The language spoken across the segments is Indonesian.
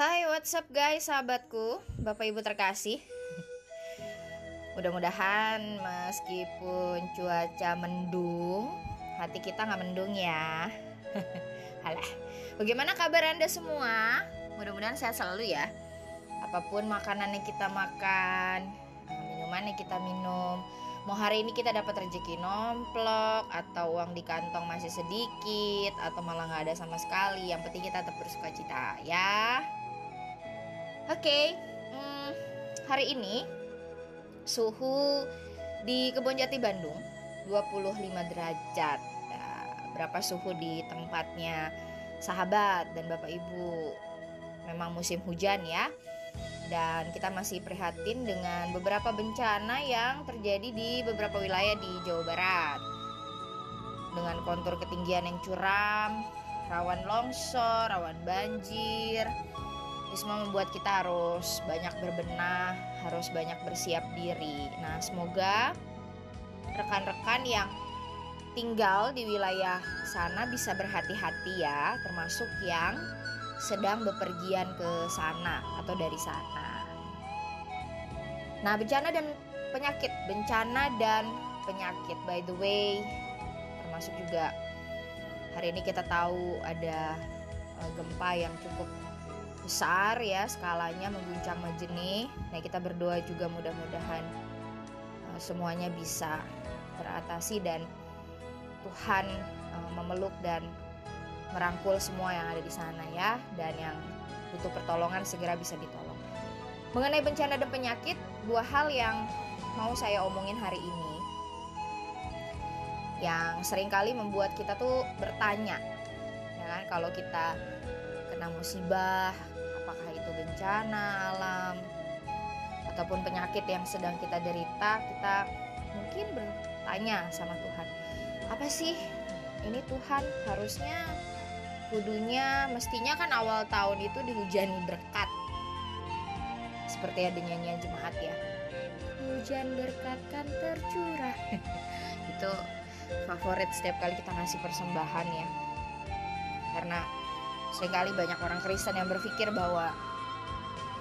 Hai, what's up guys, sahabatku, Bapak Ibu terkasih. Mudah-mudahan meskipun cuaca mendung, hati kita nggak mendung ya. Halah, bagaimana kabar anda semua? Mudah-mudahan sehat selalu ya. Apa pun makanan yang kita makan, minuman yang kita minum, mau hari ini kita dapat rezeki nomplok atau uang di kantong masih sedikit atau malah nggak ada sama sekali yang penting kita tetap bersuka cita ya Oke, okay, hmm, hari ini suhu di Kebon Jati Bandung 25 derajat. Ya, berapa suhu di tempatnya sahabat dan Bapak Ibu? Memang musim hujan ya. Dan kita masih prihatin dengan beberapa bencana yang terjadi di beberapa wilayah di Jawa Barat. Dengan kontur ketinggian yang curam, rawan longsor, rawan banjir, ini semua membuat kita harus banyak berbenah, harus banyak bersiap diri. Nah, semoga rekan-rekan yang tinggal di wilayah sana bisa berhati-hati ya, termasuk yang sedang bepergian ke sana atau dari sana. Nah, bencana dan penyakit, bencana dan penyakit. By the way, termasuk juga hari ini kita tahu ada uh, gempa yang cukup besar ya skalanya mengguncang Majene. Nah kita berdoa juga mudah-mudahan uh, semuanya bisa teratasi dan Tuhan uh, memeluk dan merangkul semua yang ada di sana ya dan yang butuh pertolongan segera bisa ditolong. Mengenai bencana dan penyakit, dua hal yang mau saya omongin hari ini. Yang sering kali membuat kita tuh bertanya ya kan? Kalau kita kena musibah itu bencana alam ataupun penyakit yang sedang kita derita, kita mungkin bertanya sama Tuhan, apa sih? Ini Tuhan harusnya kudunya mestinya kan awal tahun itu dihujani berkat. Seperti ada nyanyian jemaat ya. Hujan berkat kan tercurah. Itu favorit setiap kali kita ngasih persembahan ya. Karena sering kali banyak orang Kristen yang berpikir bahwa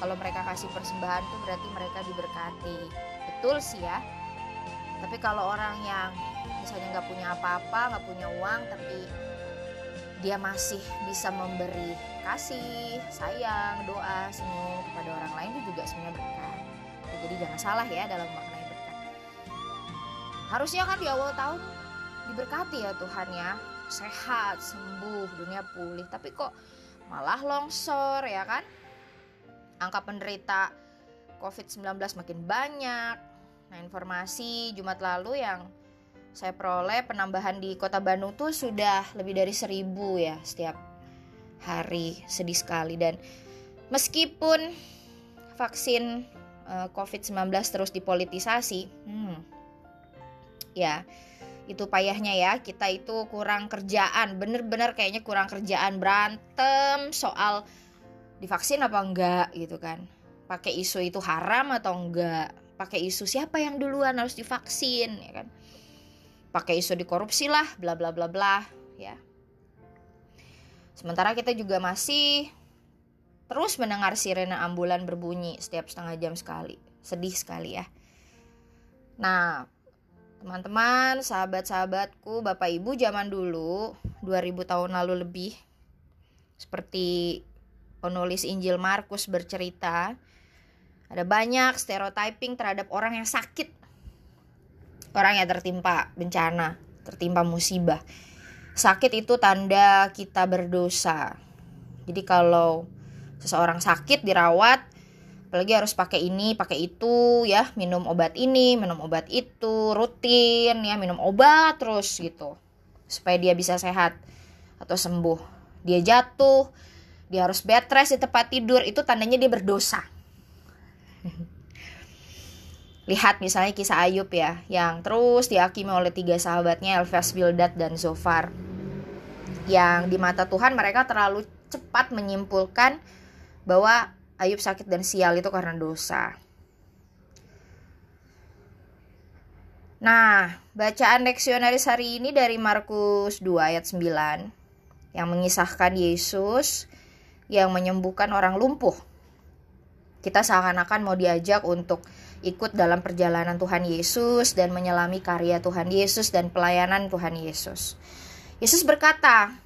kalau mereka kasih persembahan tuh berarti mereka diberkati. Betul sih ya. Tapi kalau orang yang misalnya nggak punya apa-apa nggak punya uang tapi dia masih bisa memberi kasih sayang doa senyum kepada orang lain itu juga sebenarnya berkat. Jadi jangan salah ya dalam maknai berkat. Harusnya kan di awal tahun diberkati ya Tuhan ya. Sehat sembuh dunia pulih. Tapi kok malah longsor ya kan? Angka penderita COVID-19 makin banyak. Nah, informasi Jumat lalu yang saya peroleh penambahan di Kota Bandung tuh sudah lebih dari seribu ya setiap hari. Sedih sekali. Dan meskipun vaksin eh, COVID-19 terus dipolitisasi, hmm, ya itu payahnya ya kita itu kurang kerjaan. Bener-bener kayaknya kurang kerjaan berantem soal divaksin apa enggak gitu kan. Pakai isu itu haram atau enggak? Pakai isu siapa yang duluan harus divaksin ya kan pakai isu dikorupsi lah bla bla bla bla ya. Sementara kita juga masih terus mendengar sirene ambulan berbunyi setiap setengah jam sekali. Sedih sekali ya. Nah teman-teman sahabat-sahabatku bapak ibu zaman dulu 2000 tahun lalu lebih seperti penulis Injil Markus bercerita ada banyak stereotyping terhadap orang yang sakit. Orang yang tertimpa bencana, tertimpa musibah. Sakit itu tanda kita berdosa. Jadi kalau seseorang sakit dirawat, apalagi harus pakai ini, pakai itu ya, minum obat ini, minum obat itu, rutin ya, minum obat terus gitu. Supaya dia bisa sehat atau sembuh. Dia jatuh, dia harus bed rest di tempat tidur itu tandanya dia berdosa lihat misalnya kisah Ayub ya yang terus dihakimi oleh tiga sahabatnya Elfas, Bildad dan Zofar yang di mata Tuhan mereka terlalu cepat menyimpulkan bahwa Ayub sakit dan sial itu karena dosa. Nah, bacaan leksionaris hari ini dari Markus 2 ayat 9 yang mengisahkan Yesus yang menyembuhkan orang lumpuh. Kita seakan-akan mau diajak untuk ikut dalam perjalanan Tuhan Yesus dan menyelami karya Tuhan Yesus dan pelayanan Tuhan Yesus. Yesus berkata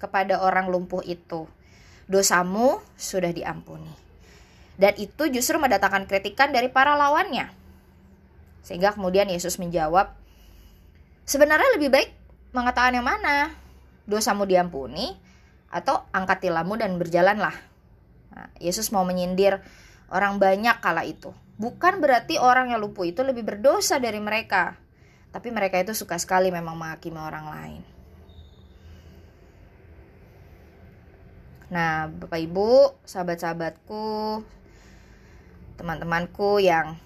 kepada orang lumpuh itu, "Dosamu sudah diampuni." Dan itu justru mendatangkan kritikan dari para lawannya. Sehingga kemudian Yesus menjawab, "Sebenarnya lebih baik mengatakan yang mana? Dosamu diampuni atau angkat tilammu dan berjalanlah." Nah, Yesus mau menyindir orang banyak kala itu. Bukan berarti orang yang lumpuh itu lebih berdosa dari mereka, tapi mereka itu suka sekali memang menghakimi orang lain. Nah, Bapak Ibu, sahabat-sahabatku, teman-temanku yang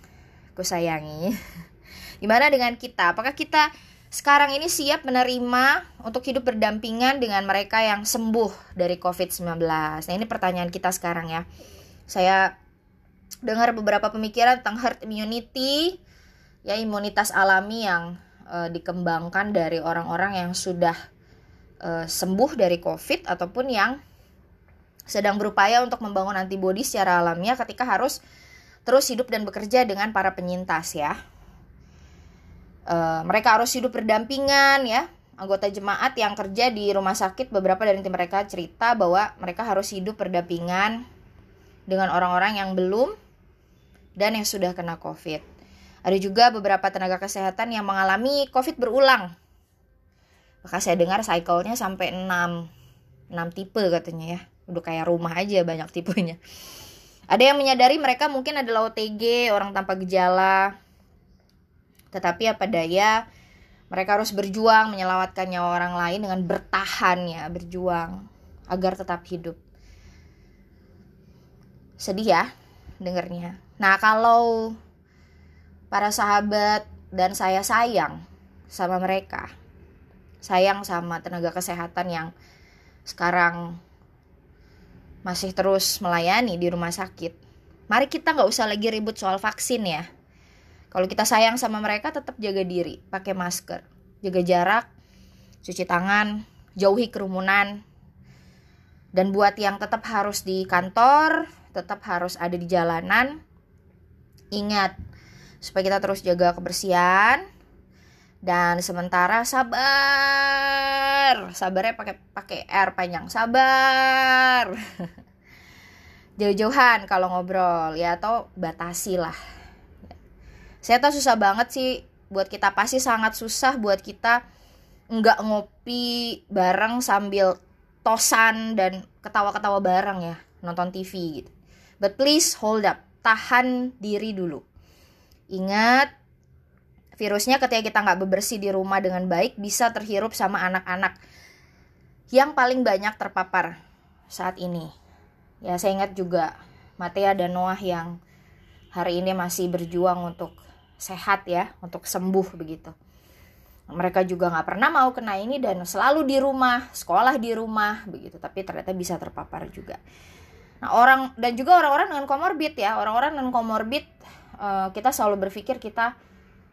ku sayangi, gimana dengan kita? Apakah kita sekarang ini siap menerima untuk hidup berdampingan dengan mereka yang sembuh dari COVID-19? Nah, ini pertanyaan kita sekarang ya. Saya dengar beberapa pemikiran tentang herd immunity, ya imunitas alami yang uh, dikembangkan dari orang-orang yang sudah uh, sembuh dari COVID ataupun yang sedang berupaya untuk membangun antibodi secara alamiah ketika harus terus hidup dan bekerja dengan para penyintas ya. E, mereka harus hidup berdampingan ya. Anggota jemaat yang kerja di rumah sakit beberapa dari mereka cerita bahwa mereka harus hidup berdampingan dengan orang-orang yang belum dan yang sudah kena COVID. Ada juga beberapa tenaga kesehatan yang mengalami COVID berulang. Maka saya dengar cycle-nya sampai 6 6 tipe katanya ya. Udah kayak rumah aja banyak tipenya. Ada yang menyadari mereka mungkin adalah OTG orang tanpa gejala. Tetapi apa daya? Mereka harus berjuang menyelamatkan nyawa orang lain dengan bertahan ya berjuang agar tetap hidup. Sedih ya dengernya nah kalau para sahabat dan saya sayang sama mereka sayang sama tenaga kesehatan yang sekarang masih terus melayani di rumah sakit. Mari kita nggak usah lagi ribut soal vaksin ya. Kalau kita sayang sama mereka tetap jaga diri, pakai masker, jaga jarak, cuci tangan, jauhi kerumunan. Dan buat yang tetap harus di kantor, tetap harus ada di jalanan, ingat supaya kita terus jaga kebersihan, dan sementara sabar. Sabarnya pakai pakai R panjang. Sabar. Jauh-jauhan kalau ngobrol. Ya atau batasi lah. Saya tahu susah banget sih. Buat kita pasti sangat susah buat kita nggak ngopi bareng sambil tosan dan ketawa-ketawa bareng ya. Nonton TV gitu. But please hold up tahan diri dulu ingat Virusnya ketika kita nggak bebersih di rumah dengan baik bisa terhirup sama anak-anak yang paling banyak terpapar saat ini. Ya saya ingat juga Matea dan Noah yang hari ini masih berjuang untuk sehat ya, untuk sembuh begitu. Mereka juga nggak pernah mau kena ini dan selalu di rumah, sekolah di rumah begitu, tapi ternyata bisa terpapar juga. Nah orang dan juga orang-orang dengan komorbid ya, orang-orang dengan komorbid uh, kita selalu berpikir kita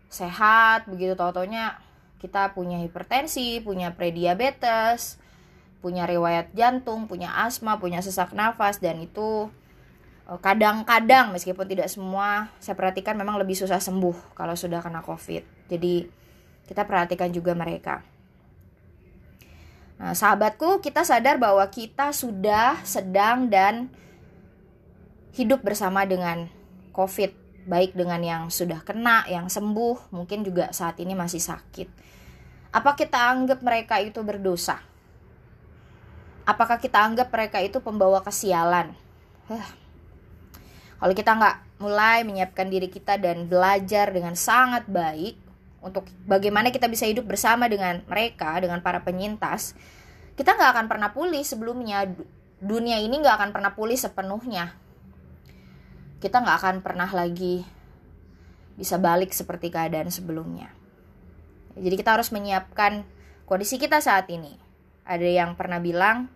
sehat begitu. Tau taunya kita punya hipertensi punya prediabetes punya riwayat jantung punya asma punya sesak nafas dan itu eh, kadang-kadang meskipun tidak semua saya perhatikan memang lebih susah sembuh kalau sudah kena covid. Jadi kita perhatikan juga mereka Nah, sahabatku, kita sadar bahwa kita sudah sedang dan hidup bersama dengan COVID baik dengan yang sudah kena, yang sembuh, mungkin juga saat ini masih sakit. Apa kita anggap mereka itu berdosa? Apakah kita anggap mereka itu pembawa kesialan? Huh. Kalau kita nggak mulai menyiapkan diri kita dan belajar dengan sangat baik untuk bagaimana kita bisa hidup bersama dengan mereka, dengan para penyintas, kita nggak akan pernah pulih sebelumnya. Dunia ini nggak akan pernah pulih sepenuhnya kita nggak akan pernah lagi bisa balik seperti keadaan sebelumnya. Jadi kita harus menyiapkan kondisi kita saat ini. Ada yang pernah bilang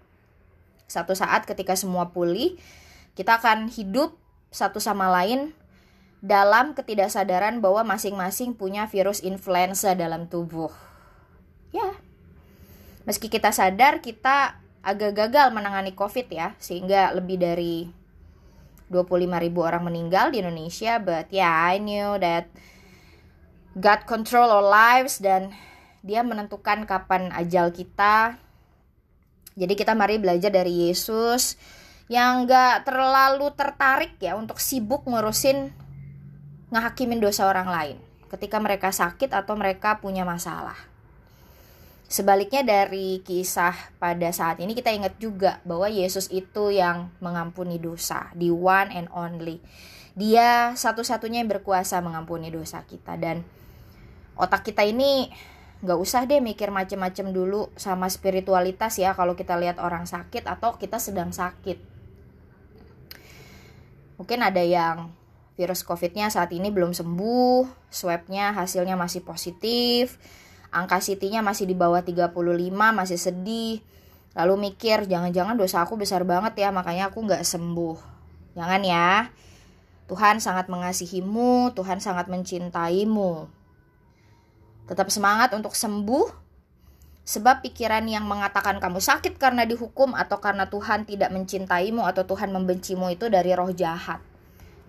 satu saat ketika semua pulih, kita akan hidup satu sama lain dalam ketidaksadaran bahwa masing-masing punya virus influenza dalam tubuh. Ya. Meski kita sadar kita agak gagal menangani COVID ya, sehingga lebih dari 25 ribu orang meninggal di Indonesia. But yeah, I knew that God control our lives dan dia menentukan kapan ajal kita. Jadi kita mari belajar dari Yesus yang gak terlalu tertarik ya untuk sibuk ngurusin ngehakimin dosa orang lain ketika mereka sakit atau mereka punya masalah. Sebaliknya dari kisah pada saat ini kita ingat juga bahwa Yesus itu yang mengampuni dosa, the one and only. Dia satu-satunya yang berkuasa mengampuni dosa kita dan otak kita ini nggak usah deh mikir macem-macem dulu sama spiritualitas ya kalau kita lihat orang sakit atau kita sedang sakit. Mungkin ada yang virus COVID-nya saat ini belum sembuh, swabnya hasilnya masih positif, angka CT-nya masih di bawah 35 masih sedih. Lalu mikir jangan-jangan dosa aku besar banget ya makanya aku nggak sembuh. Jangan ya? Tuhan sangat mengasihimu Tuhan sangat mencintaimu. Tetap semangat untuk sembuh. Sebab pikiran yang mengatakan kamu sakit karena dihukum atau karena Tuhan tidak mencintaimu atau Tuhan membencimu itu dari roh jahat,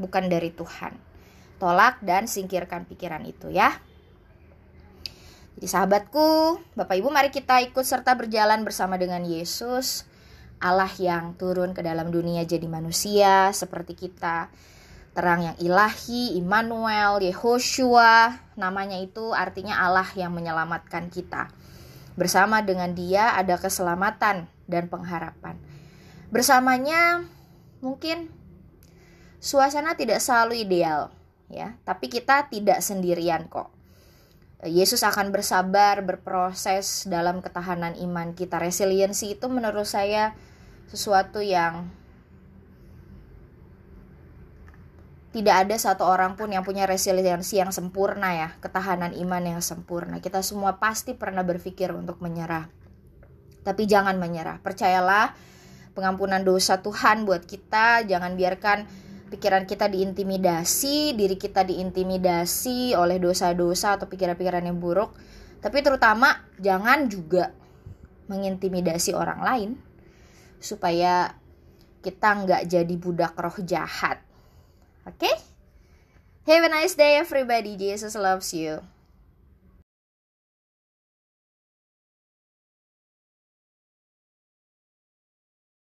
bukan dari Tuhan. Tolak dan singkirkan pikiran itu ya. Jadi sahabatku, Bapak Ibu mari kita ikut serta berjalan bersama dengan Yesus, Allah yang turun ke dalam dunia jadi manusia seperti kita. Terang yang ilahi, Immanuel, Yehoshua, namanya itu artinya Allah yang menyelamatkan kita. Bersama dengan dia ada keselamatan dan pengharapan. Bersamanya mungkin suasana tidak selalu ideal ya, tapi kita tidak sendirian kok Yesus akan bersabar, berproses dalam ketahanan iman kita. Resiliensi itu menurut saya sesuatu yang tidak ada satu orang pun yang punya resiliensi yang sempurna ya, ketahanan iman yang sempurna. Kita semua pasti pernah berpikir untuk menyerah. Tapi jangan menyerah. Percayalah pengampunan dosa Tuhan buat kita, jangan biarkan pikiran kita diintimidasi, diri kita diintimidasi oleh dosa-dosa atau pikiran-pikiran yang buruk. Tapi terutama jangan juga mengintimidasi orang lain supaya kita nggak jadi budak roh jahat. Oke? Okay? Have a nice day everybody. Jesus loves you.